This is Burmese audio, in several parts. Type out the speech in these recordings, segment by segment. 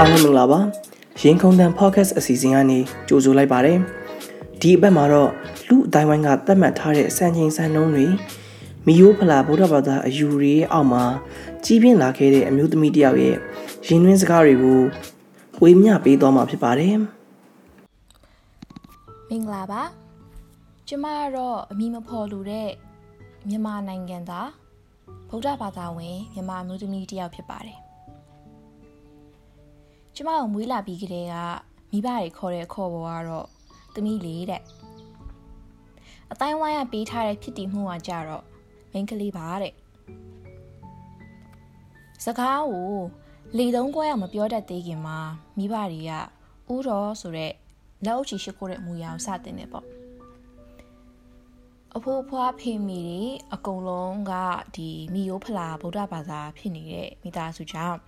အားလုံးမင်္ဂလာပါရင်ခုန်တန် podcast အစီအစဉ်ကနေကြိုဆိုလိုက်ပါတယ်ဒီအပတ်မှာတော့လူအတိုင်းဝိုင်းကသတ်မှတ်ထားတဲ့စံချိန်စံနှုန်းတွေမီယိုဖလာဗုဒ္ဓဘာသာအယူတွေအောက်မှာကြီးပြင်းလာခဲ့တဲ့အမျိုးသမီးတယောက်ရဲ့ရင်တွင်းစကားတွေကိုဝေမျှပေးသွားမှာဖြစ်ပါတယ်မင်္ဂလာပါကျမကတော့အမိမဖော်လို့တဲ့မြန်မာနိုင်ငံသားဗုဒ္ဓဘာသာဝင်မြန်မာအမျိုးသမီးတယောက်ဖြစ်ပါတယ် ကျမကိုမွေးလာပြီးကတည်းကမိဘတွေခေါ်တဲ့ခေါ်ပေါ်ကတော့သမီးလေးတဲ့အတိုင်းဝိုင်းကပေးထားတဲ့ဖြစ်တည်မှုကကြတော့မိန်းကလေးပါတဲ့စကားကိုလေသုံးကွဲအောင်မပြောတတ်သေးခင်မှာမိဘတွေကဥတော်ဆိုတဲ့လက်အုပ်ချီရှိခိုးတဲ့အမူအရာကိုစတင်နေပေါ့အဖိုးဖွားဖေမီတွေအကုန်လုံးကဒီမီယိုဖလာဗုဒ္ဓဘာသာဖြစ်နေတဲ့မိသားစုကြောင့်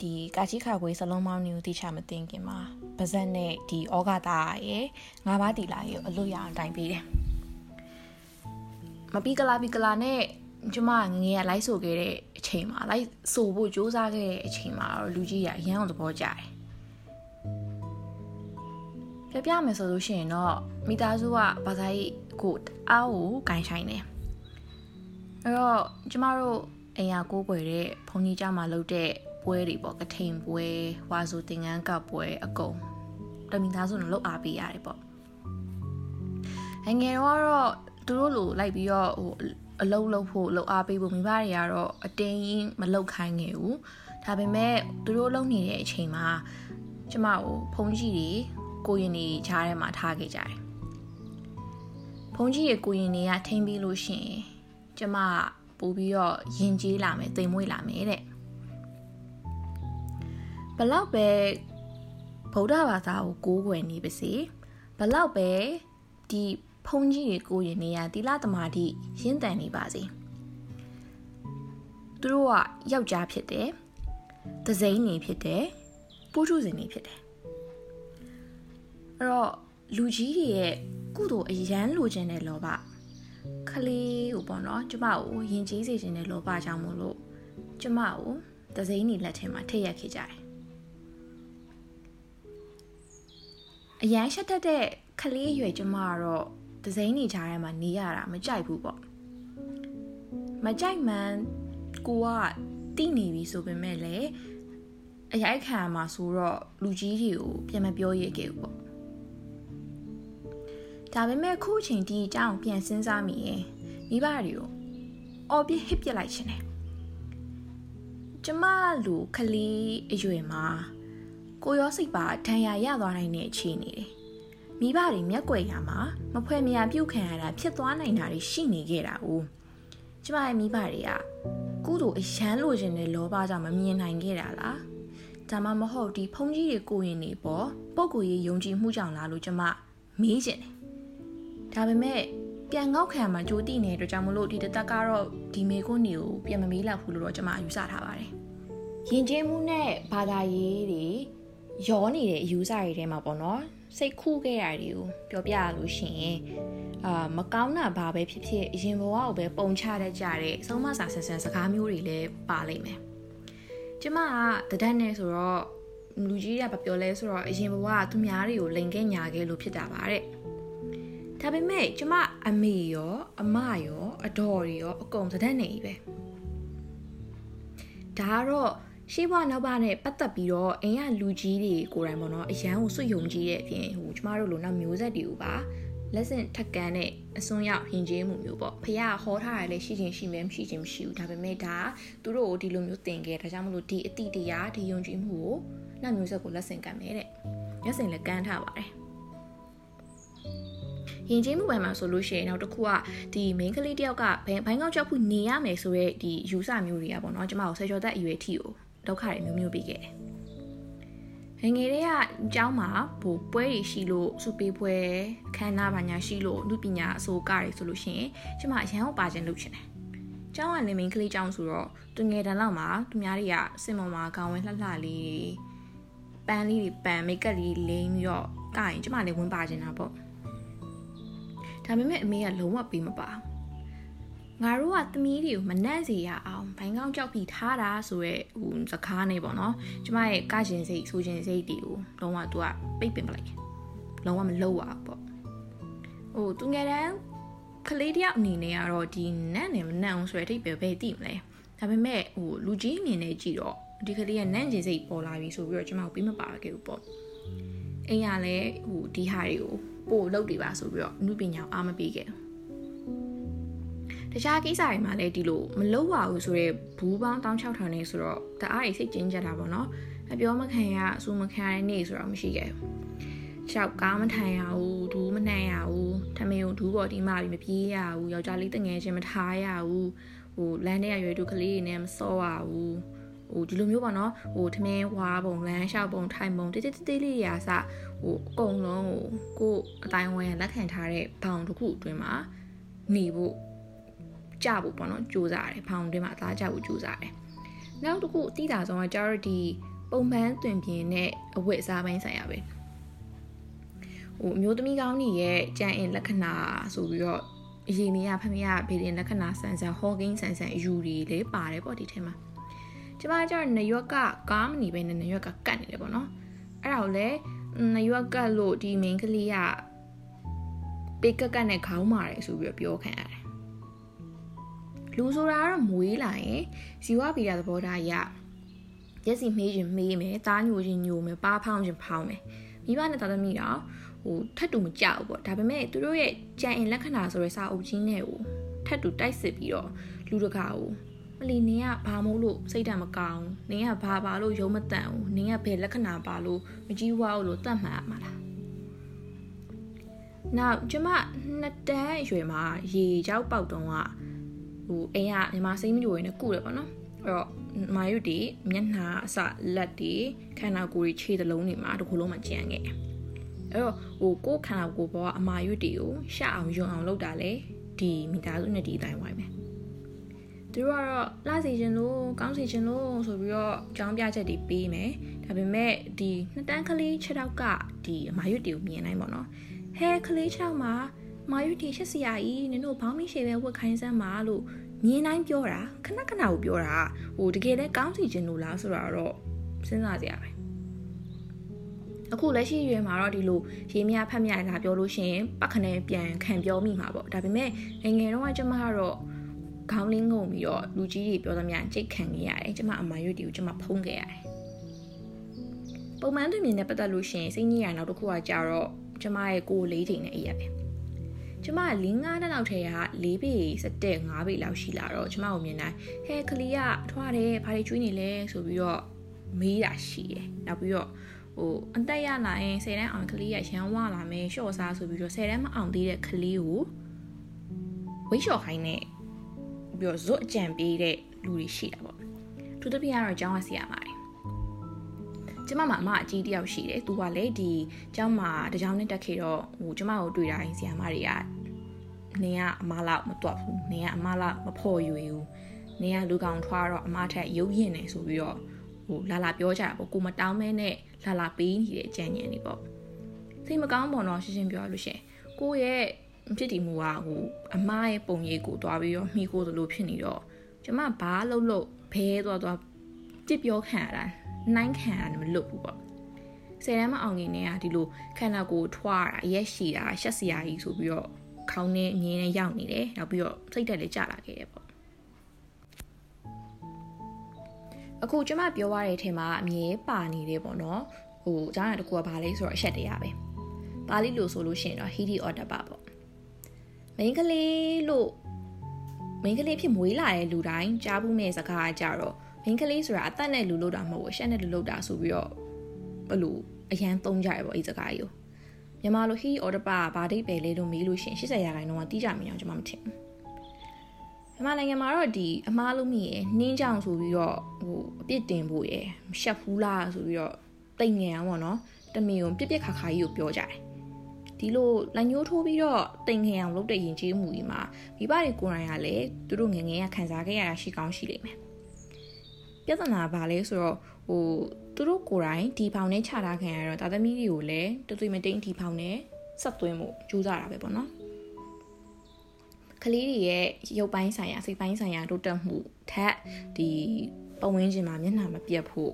ဒီကာချီခါခွေစလုံးမောင်းမျိုးတိချမသိခင်မှာပါဇက်နဲ့ဒီဩဃတာရဲ့ငါးပါးတီလာရဲ့အလွတ်ရအောင်တိုင်ပေးတယ်မပီကလာပီကလာနဲ့ကျမငငယ်ကလိုက်ဆိုခဲ့တဲ့အချိန်မှာလိုက်ဆိုဖို့စူးစမ်းခဲ့တဲ့အချိန်မှာတော့လူကြီးကအရန်အောင်သဘောကျတယ်ပြပြမယ်ဆိုလို့ရှိရင်တော့မိသားစုကဘာသာရေးကိုအားကိုဂိုင်းဆိုင်တယ်အဲ့တော့ကျမတို့အိမ်ရကိုးကွယ်တဲ့ဘုန်းကြီးเจ้าမှာလုပ်တဲ့ ပွဲတွေပေါ့ကထိန်ပွဲဝါဆိုတင်ငန်းကပ်ပွဲအကုန်တမိသားစုနဲ့လှုပ်အားပေးရတယ်ပေါ့ငယ်တော့သူတို့လိုလိုက်ပြီးတော့ဟိုအလုံးလုံးဖို့လှုပ်အားပေးဖို့မိဘတွေကတော့အတင်းကြီးမလှုပ်ခိုင်းခဲ့ဘူးဒါပေမဲ့သူတို့လှုပ်နေတဲ့အချိန်မှာကျမကိုဖုန်းကြီးတွေကိုရင်နေချားထဲမှာထားခဲ့ကြတယ်ဖုန်းကြီးတွေကိုရင်တွေကထိမ့်ပြီးလို့ရှိရင်ကျမပို့ပြီးတော့ယဉ်ကျေးလာမယ်တိမ်မွေ့လာမယ်တဲ့ ဘလောက်ပဲဗုဒ္ဓဘာသာကိုကိုးကွယ်နေပါစေဘလောက်ပဲဒီဖုန်ကြီးတွေကိုရင်နေရသီလသမာဓိရင့်တန်နေပါစေသူတို့ကယောက်ျားဖြစ်တယ်သစိမ်းနေဖြစ်တယ်ပိုးထုစင်နေဖြစ်တယ်အဲ့တော့လူကြီးတွေရဲ့ကုသိုလ်အရန်လိုချင်တဲ့လောဘခလေးကိုပေါ့နော်ကျမကိုယဉ်ကျေးစေချင်တဲ့လောဘကြောင့်မို့လို့ကျမကိုသစိမ်းနေလက်ထဲမှာထည့်ရက်ခဲ့ကြတယ် အရန်ရှက်တတ်တဲ့ခလေးရွယ်ကျမကတော့ဒဇိန်းနေကြထဲမှာနေရတာမကြိုက်ဘူးပေါ့မကြိုက်မှန်ကိုကတိနေပြီဆိုပေမဲ့လည်းအရိုက်ခံမှာဆိုတော့လူကြီးတွေကိုပြန်မပြောရခဲ့ဘူးပေါ့ဒါပေမဲ့ခုချိန်ဒီအကြောင်းပြန်စဉ်းစားမိရင်မိဘတွေကိုအော်ပြဟစ်ပြလိုက်ရှင်တယ်ကျမလူခလေးအရွယ်မှာ ကိုရောစိတ်ပါဒဏ်ရာရသွားနိုင်တဲ့အခြေအနေတွေမိဘတွေမျက်ကွယ်ရမှာမဖွဲမရပြုတ်ခံရတာဖြစ်သွားနိုင်တာတွေရှိနေခဲ့တာ哦ကျမရဲ့မိဘတွေကကုသိုလ်အရန်လိုချင်တဲ့လောဘကြောင့်မမြင်နိုင်ခဲ့တာလားဒါမှမဟုတ်ဒီဖုန်ကြီးတွေကိုရင်နေပေါ့ပုံကိုရေးယုံကြည်မှုကြောင့်လားလို့ကျမမေးချင်တယ်ဒါပေမဲ့ပြန်ငေါက်ခံမှာကြိုးတိနေတဲ့အတွက်ကြောင့်မလို့ဒီတသက်ကတော့ဒီမေခွန်းနေကိုပြန်မမေးလောက်ဘူးလို့တော့ကျမယူဆထားပါတယ်ယဉ်ကျေးမှုနဲ့ဘာသာရေးတွေ ရောနေတဲ့အယူဆတွေထဲမှာပေါ့နော်စိတ်ခုခဲ့တာတွေကိုပြောပြရလို့ရှိရင်အာမကောင်းတာဘာပဲဖြစ်ဖြစ်အရင်ဘဝကိုပဲပုံချတတ်ကြတဲ့ဆုံးမစာဆန်ဆန်စကားမျိုးတွေလည်းပါလိမ့်မယ်ကျမကတဒတ်နဲ့ဆိုတော့လူကြီးကဘာပြောလဲဆိုတော့အရင်ဘဝကသူများတွေကိုလိန်ခဲ့ညာခဲ့လို့ဖြစ်တာပါတဲ့ဒါပေမဲ့ကျမအမေရောအမရောအတော်တွေရောအကုန်တဒတ်နေပြီပဲဒါကတော့ ရှေးဘွားနောက်ဘနဲ့ပတ်သက်ပြီးတော့အိမ်ကလူကြီးတွေကိုယ်တိုင်ပေါ့နော်အရန်ကိုစွတ်ယုံကြည်တဲ့အပြင်ဟိုကျမတို့လိုနောက်မျိုးဆက်တွေကိုပါလက်စင်ထက်ကန်းတဲ့အစွန်းရောက်ရင်ကျေးမှုမျိုးပေါ့ဖះဟောထားရလဲရှိချင်းရှိမဲမရှိချင်းမရှိဘူးဒါပေမဲ့ဒါသူတို့ကိုဒီလိုမျိုးသင်ခဲ့ဒါကြောင့်မလို့ဒီအတိတရားဒီယုံကြည်မှုကိုနောက်မျိုးဆက်ကိုလက်စင်ကမ်းမယ်တဲ့လက်စင်လည်းကမ်းထားပါတယ်ရင်ကျေးမှုပိုင်းမှာဆိုလို့ရှိရင်နောက်တစ်ခုကဒီ main ကလေးတယောက်ကဘိုင်းကောက်ကြောက်ဖို့နေရမယ်ဆိုတော့ဒီယူဆမျိုးတွေကပေါ့နော်ကျမကိုဆယ်ကျော်သက်အရွယ်ထိကို ဒုက္ခတွေမျိုးမျိုးပေးခဲ့တယ်ငငယ်လေးကအเจ้าမှာဟိုပွဲတွေရှိလို့စုပေးပွဲခန်းနားပါညာရှိလို့လူပညာအစိုးကားတွေဆိုလို့ရှိရင်ကျမအရန်ကိုပါခြင်းလုပ်ချင်တယ်။ကျောင်းကနေမင်းကလေးကျောင်းဆိုတော့သူငယ်တန်းလောက်မှာသူများတွေကစင်မော်မှာခေါင်းဝင်းလှလှလေးပန်းလေးတွေပန်းမိတ်ကပ်လေးလိမ့်ပြီးတော့ကရင်ကျမလည်းဝင်ပါခြင်းတာပေါ့။ဒါပေမဲ့အမေကလုံးဝပေးမပါ။တ ငါတို့ကသမီးတွေကိုမနှက်စေရအောင်ဘိုင်းကောင်းကြောက်ပြီးထားတာဆိုရဲဟိုစကားနေပေါ့နော်ကျမရဲ့ကရှင်စိတ်ဆိုရှင်စိတ်တွေကိုလုံးဝသူကပိတ်ပင်ပလိုက်လုံးဝမလှုပ်ရဘူးပေါ့ဟိုသူငယ်တန်းကလေးတယောက်အနေနဲ့ကတော့ဒီနတ်နဲ့မနတ်အောင်ဆိုရဲအထိပဲပဲသိမလဲဒါပေမဲ့ဟိုလူကြီးအနေနဲ့ကြည့်တော့ဒီကလေးကနန့်ကျင်စိတ်ပေါ်လာပြီဆိုပြီးတော့ကျမကိုပြီးမပါခဲ့ဘူးပေါ့အိမ်ကလည်းဟိုဒီဟာတွေကိုပို့လုပ်တွေပါဆိုပြီးတော့အမှုပညာအားမပေးခဲ့ဘူး တခြားကိစ္စတွေမှာလည်းဒီလိုမလုပ်ပါဘူးဆိုတော့ဘူးပေါင်း16000နေဆိုတော့တအားကြီးစိတ်ကျဉ်ကြတာပေါ့နော်အပြောမခံရအဆူမခံရတဲ့နေ့ဆိုတော့မရှိခဲ့ဘူးချောက်ကားမထိုင်ရဘူးဒူးမနှံ့ရဘူးထမင်းကိုဒူးပေါ်ဒီမှပြီးမပြေးရဘူးယောက်ျားလေးတငယ်ချင်းမထားရဘူးဟိုလမ်းထဲကရွယ်တူကလေးတွေနဲ့မစောရဘူးဟိုဒီလိုမျိုးပေါ့နော်ဟိုထမင်းဝါပုံလမ်းလျှောက်ပုံထိုင်ပုံတိတိတိတိလေးရာစဟိုအကုန်လုံးဟိုကိုအတိုင်းဝမ်လက်ခံထားတဲ့ဘောင်တစ်ခုအတွင်းမှာနေဖို့ ကြဖို့ပေါ့နော်စူးစားရတယ်ဘောင်တွင်းမှာအသားကြဖို့စူးစားတယ်နောက်တစ်ခုအတိအကျဆုံးက charity ပုံမှန်တွင်ပြင်းတဲ့အဝတ်အစားပိုင်းဆိုင်ရာပဲဟိုအမျိုးသမီးကောင်းကြီးရဲ့ကြံ့အင်လက္ခဏာဆိုပြီးတော့အရင်နေရဖမရဘေးရင်လက္ခဏာဆန်ဆန်ဟော့ကင်းဆန်ဆန်အယူတွေလေးပါတယ်ပေါ့ဒီထဲမှာကျမကျတော့နရွက်ကကားမနေပဲနဲ့နရွက်ကကတ်နေတယ်ပေါ့နော်အဲ့ဒါကိုလည်းနရွက်ကတ်လို့ဒီ main ကလေးကပေကကတ်နဲ့ခေါင်းမာတယ်ဆိုပြီးတော့ပြောခံရတယ် လူဆိုတာကတော့မွေးလာရင်ဇီဝဗီဒသဘောထားရရက်စီမေးရင်မေးမယ်တားညိုချင်းညိုမယ်ပါဖောင်းချင်းဖောင်းမယ်မိဘနဲ့တာသမီးတော့ဟိုထတ်တူမကြောက်ဘူးပေါ့ဒါပေမဲ့သူတို့ရဲ့ကြံအင်လက္ခဏာဆိုတဲ့စာအုပ်ကြီးနဲ့ကိုထတ်တူတိုက်စစ်ပြီးတော့လူတကာကိုမလီနင်ကဘာမို့လို့စိတ်ဓာတ်မကောင်းနင်ကဘာပါလို့ရုံးမတန်ဘူးနင်ကဘယ်လက္ခဏာပါလို့မကြီးဝါဘူးလို့တတ်မှတ်ရမှာလားနောက်ကျမနှစ်တန်းအရွယ်မှာရေကြောက်ပေါက်တုံးက ဟိုအိမ်ကညီမစိမ့်မလို့ရင်းနဲ့ကုတယ်ပေါ့နော်အဲ့တော့မာရွတ်ဒီမျက်နှာအစလက်ဒီခန္ဓာကိုယ်ကြီးခြေသလုံးတွေမှာတစ်ခုလုံးမှာကြံခဲ့အဲ့တော့ဟိုကိုယ်ခန္ဓာကိုယ်ပေါ်ကအမာရွတ်တွေကိုရှအောင်ယွံအောင်လုပ်တာလေဒီမိသားစုနဲ့ဒီအတိုင်းဝိုင်းမယ်သူတို့ကတော့လှစီခြင်းလို့ကောင်းစီခြင်းလို့ဆိုပြီးတော့ကြောင်းပြချက်တွေပေးမယ်ဒါပေမဲ့ဒီနှစ်တန်းကလေး6တောက်ကဒီအမာရွတ်တွေကိုမြင်နိုင်ပေါ့နော်ဟဲကလေး6မှာ မာရွတ်တွေရှက်စရာကြီးနင်တို့ဘောင်းမရှည်ပဲဝတ်ခိုင်းစမ်းပါလို့မြင်တိုင်းပြောတာခဏခဏကိုပြောတာဟိုတကယ်လဲကောင်းစီခြင်းလို့လားဆိုတာတော့စဉ်းစားကြရပဲအခုလက်ရှိရွယ်မှာတော့ဒီလိုရေမြဖတ်မြလာပြောလို့ရှိရင်ပတ်ခနဲ့ပြန်ခံပြောမိမှာပေါ့ဒါပေမဲ့ငငယ်တော့ကျမကတော့ခေါင်းလင်းငုံပြီးတော့လူကြီးတွေပြောသမျှကြိတ်ခံခဲ့ရတယ်ကျမအမရွတ်တီကိုကျမဖုံးခဲ့ရတယ်ပုံမှန်တွင်မြင်တဲ့ပတ်သက်လို့ရှိရင်စိတ်ညစ်ရနောက်တစ်ခုကကြတော့ကျမရဲ့ကိုယ်လေးချိန်နဲ့အရက်ပဲ ကျမ၄၅နှစ်လောက်ထဲက၄ပေ7 5ပေလောက်ရှိလာတော့ကျမကိုမြင်တိုင်းဟဲကလီကထွားတယ်ဘာတွေကျွေးနေလဲဆိုပြီးတော့မေးတာရှိတယ်နောက်ပြီးတော့ဟိုအသက်ရလာရင်10တန်းအောင်ကလေးရရန်ဝလာမယ်ရှော့စားဆိုပြီးတော့10တန်းမအောင်သေးတဲ့ကလေးကိုဝိတ်လျှော်ခိုင်းနေပြီးတော့ဇွတ်အကြံပေးတဲ့လူတွေရှိတာပေါ့သူတပြည့်ကတော့ကျောင်းကဆရာပါတယ်ကျမမအမအကြီးတယောက်ရှိတယ်သူကလည်းဒီကျောင်းမှာတကြောင်နဲ့တက်ခဲ့တော့ဟိုကျမကိုတွေ့တိုင်းဆရာမတွေက နေကအမလောက်မတွက်ဘူးနေကအမလောက်မဖော်ရွေဘူးနေကလူကောင်ထွားတော့အမထက်ရုပ်ရင်နေဆိုပြီးတော့ဟိုလာလာပြောကြတာပေါ့ကိုမတောင်းမဲနဲ့လာလာပေးနေတဲ့အကြံဉာဏ်တွေပေါ့စိတ်မကောင်းပေါ့နော်ရှင်းရှင်းပြောရလို့ရှင်ကိုရဲ့ဖြစ်တည်မှုကဟိုအမားရဲ့ပုံရိပ်ကိုတွားပြီးတော့မှီခိုးသလိုဖြစ်နေတော့ကျမဘာလို့လို့ဘဲသွားသွားကြစ်ပြောခံရတာနိုင်ခံရတာမလွတ်ဘူးပေါ့ဆယ်တန်းမအောင်ခင်နေကဒီလိုခန္ဓာကိုယ်ထွားတာရက်ရှိတာရှက်စရာကြီးဆိုပြီးတော့ ခေါင်းနဲ့အငင်းနဲ့ရောက်နေတယ်နောက်ပြီးတော့စိတ်တက်လည်းကျလာခဲ့တယ်ပေါ့အခုကျမပြောရတဲ့အထင်မှာအမြဲပါနေတယ်ပေါ့နော်ဟိုအကြောင်းအရာတစ်ခုကဘာလဲဆိုတော့အချက်တရားပဲပါဠိလိုဆိုလို့ရှိရင်တော့ဟီဒီအော်တပါပေါ့မိန်းကလေးလို့မိန်းကလေးဖြစ်မွေးလာတဲ့လူတိုင်းကြားဘူးမဲ့စကားကြတော့မိန်းကလေးဆိုတာအသက်နဲ့လူလို့တာမဟုတ်ဘူးရှက်နဲ့လူလို့တာဆိုပြီးတော့ဘလို့အရန်သုံးကြရပေါ့အဲ့စကားကြီးကို မြန်မာလိုဟီအော်တပါဘာဒိတ်ပဲလဲလို့မေးလို့ရှိရင်80ရာခိုင်နှုန်းကတီးကြမြင်အောင်ကျွန်မမထင်ဘူးမြန်မာနိုင်ငံမှာတော့ဒီအမားလုံးမိရယ်နှင်းကြောင်ဆိုပြီးတော့ဟိုအပြစ်တင်ဖို့ရယ်မရှက်ဘူးလားဆိုပြီးတော့တိတ်ငယ်အောင်ပေါ့နော်တမင်ကိုပြစ်ပြစ်ခါခါကြီးကိုပြောကြတယ်ဒီလိုလက်ညှိုးထိုးပြီးတော့တိမ်ငယ်အောင်လုပ်တဲ့ယဉ်ကျေးမှုကြီးမှာမိဘတွေကိုယ်တိုင်ကလည်းသူတို့ငငယ်ကခံစားခဲ့ရတာရှိကောင်းရှိလိမ့်မယ်ပြဿနာပါလဲဆိုတော့ဟို သူတို့ကိုယ်တိုင်ဒီဖောင်နဲ့ခြာထားခံရတော့တာသမီတွေကိုလည်းတသွေးမတိန်ဒီဖောင်နဲ့ဆက်သွင်းမှုကြိုးစားတာပဲပေါ့နော်ခကလေးတွေရဲ့ရုပ်ပိုင်းဆိုင်ရာစိတ်ပိုင်းဆိုင်ရာတိုးတက်မှုထက်ဒီပတ်ဝန်းကျင်မှာမျက်နှာမပြတ်ဖို့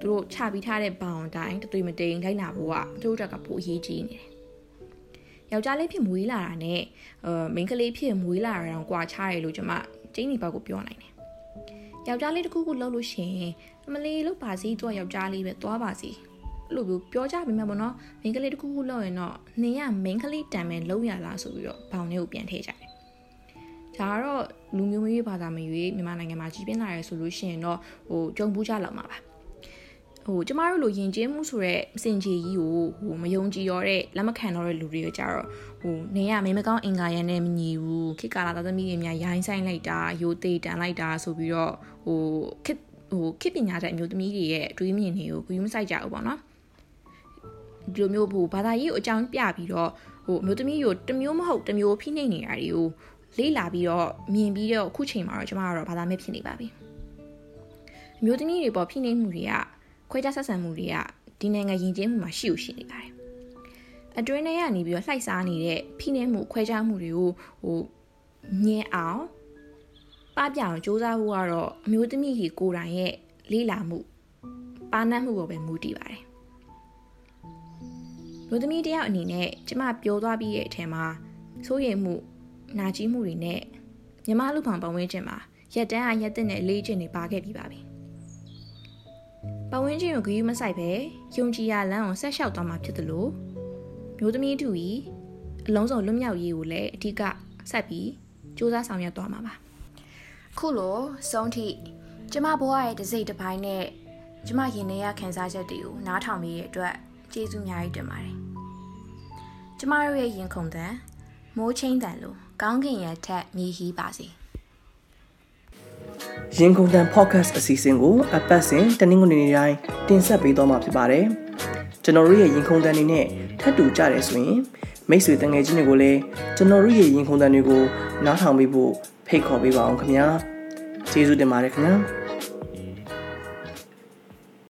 သူတို့ချပြီးထားတဲ့ဘောင်တိုင်းတသွေးမတိန်လိုက်နာဖို့ကသူတို့တက်ကပိုအရေးကြီးနေတယ်ယောက်ျားလေးဖြစ်မွေးလာတာနဲ့အဲမိန်းကလေးဖြစ်မွေးလာတာတော့ကြွာချရတယ်လို့ကျွန်မကျင်းဒီဘက်ကိုပြောနိုင်တယ်ယောက်ျားလေးတစ်ခုခုလှုပ်လို့ရှိရင် အမလေးလို့ပါစီတော့ယောက်ျားလေးပဲသွားပါစီလို့ပြောပြောကြပြီမဲ့ပေါ့နော်မိန်းကလေးတစ်ခုခုလှုပ်ရင်တော့နင်ကမိန်းကလေးတံမဲ့လှုပ်ရလားဆိုပြီးတော့ဘောင်လေးကိုပြန်ထည့်ကြတယ်ဒါကတော့လူမျိုးမျိုးဘာသာမရွေးမြန်မာနိုင်ငံမှာကြီးပြင်းလာရဲဆိုလို့ရှိရင်တော့ဟိုကြုံဘူးကြလောက်မှာပါဟိုကျမတို့လိုယဉ်ကျေးမှုဆိုတဲ့စင်ကြီးကြီးကိုဟိုမယုံကြည်ရောတဲ့လက်မခံတော့တဲ့လူတွေကကြတော့ဟိုနေရမင်းမကောင်းအင်္ဂါရန်နဲ့မညီဘူးခေတ်ကာလသားသမီးတွေများရိုင်းဆိုင်လိုက်တာရိုသေးတန်လိုက်တာဆိုပြီးတော့ဟိုခေတ် ဟိုခေတ်ပညာတဲ့အမျိုးသမီးတွေရဲ့အတွေးမြင်တွေကိုဂရုမစိုက်ကြဘူးပေါ့နော်ဒီလိုမျိုးဟိုဘာသာရေးကိုအကြောင်းပြပြီးတော့ဟိုအမျိုးသမီးကိုတမျိုးမဟုတ်တမျိုးဖိနှိပ်နေတာတွေကိုလေးလာပြီးတော့မြင်ပြီးတော့အခုချိန်မှာတော့ကျမကတော့ဘာသာမဲ့ဖြစ်နေပါပြီအမျိုးသမီးတွေပေါ်ဖိနှိပ်မှုတွေကခွဲခြားဆက်ဆံမှုတွေကဒီနိုင်ငံယဉ်ကျေးမှုမှာရှိ ਉ ရှိနေပါတယ်အတွင်းထဲကနေပြီးတော့လှိုက်စားနေတဲ့ဖိနှိပ်မှုခွဲခြားမှုတွေကိုဟိုမြင်အောင် ပပြအောင်စ조사ဖို့ကတော့အမျိုးသမီးကြီးကိုယ်တိုင်ရဲ့လေးလာမှုပါနတ်မှုပေါ်ပဲမူတည်ပါတယ်လူသမီးတယောက်အနေနဲ့ကျမပြောသွားပြီးရဲ့အထက်မှာစိုးရိမ်မှုနာကြီးမှုတွေနဲ့မြမလူဖောင်ပတ်ဝန်းကျင်မှာရက်တန်းအားရက်တဲ့နဲ့လေးကျင်နေပါခဲ့ပြီးပါပြီပတ်ဝန်းကျင်ကိုဂရုမစိုက်ပဲယုံကြည်ရလမ်းအောင်ဆက်လျှောက်သွားမှာဖြစ်တယ်လို့မျိုးသမီးတူကြီးအလုံးစုံလွတ်မြောက်ရေးကိုလည်းအဓိကဆက်ပြီးစူးစမ်းဆောင်ရွက်သွားမှာပါ ခုလိုဆုံးထိကျမဘဝရဲ့တစိမ့်တစ်ပိုင်းနဲ့ကျမရင်ထဲရခံစားချက်တွေကိုနားထောင်မိတဲ့အတွက်ကျေးဇူးအများကြီးတင်ပါတယ်ကျမတို့ရဲ့ရင်ခုန်တဲ့မိုးချင်းတန်လိုကောင်းကင်ရထက်မြေဟီးပါစေရင်ကုန်တန် podcast အစီအစဉ်ကိုအပတ်စဉ်တနင်္ဂနွေနေ့တိုင်းတင်ဆက်ပေးသွားမှာဖြစ်ပါတယ်ကျွန်တော်တို့ရဲ့ရင်ခုန်တန်တွေနဲ့ထပ်တူကြတယ်ဆိုရင်မိတ်ဆွေတငယ်ချင်းတွေကိုလည်းကျွန်တော်တို့ရဲ့ရင်ခုန်တန်တွေကိုနားထောင်ပေးဖို့ ဖိတ်ခေါ်ပေးပါအောင်ခင်ဗျာကျေးဇူးတင်ပါတယ်ခင်ဗျာ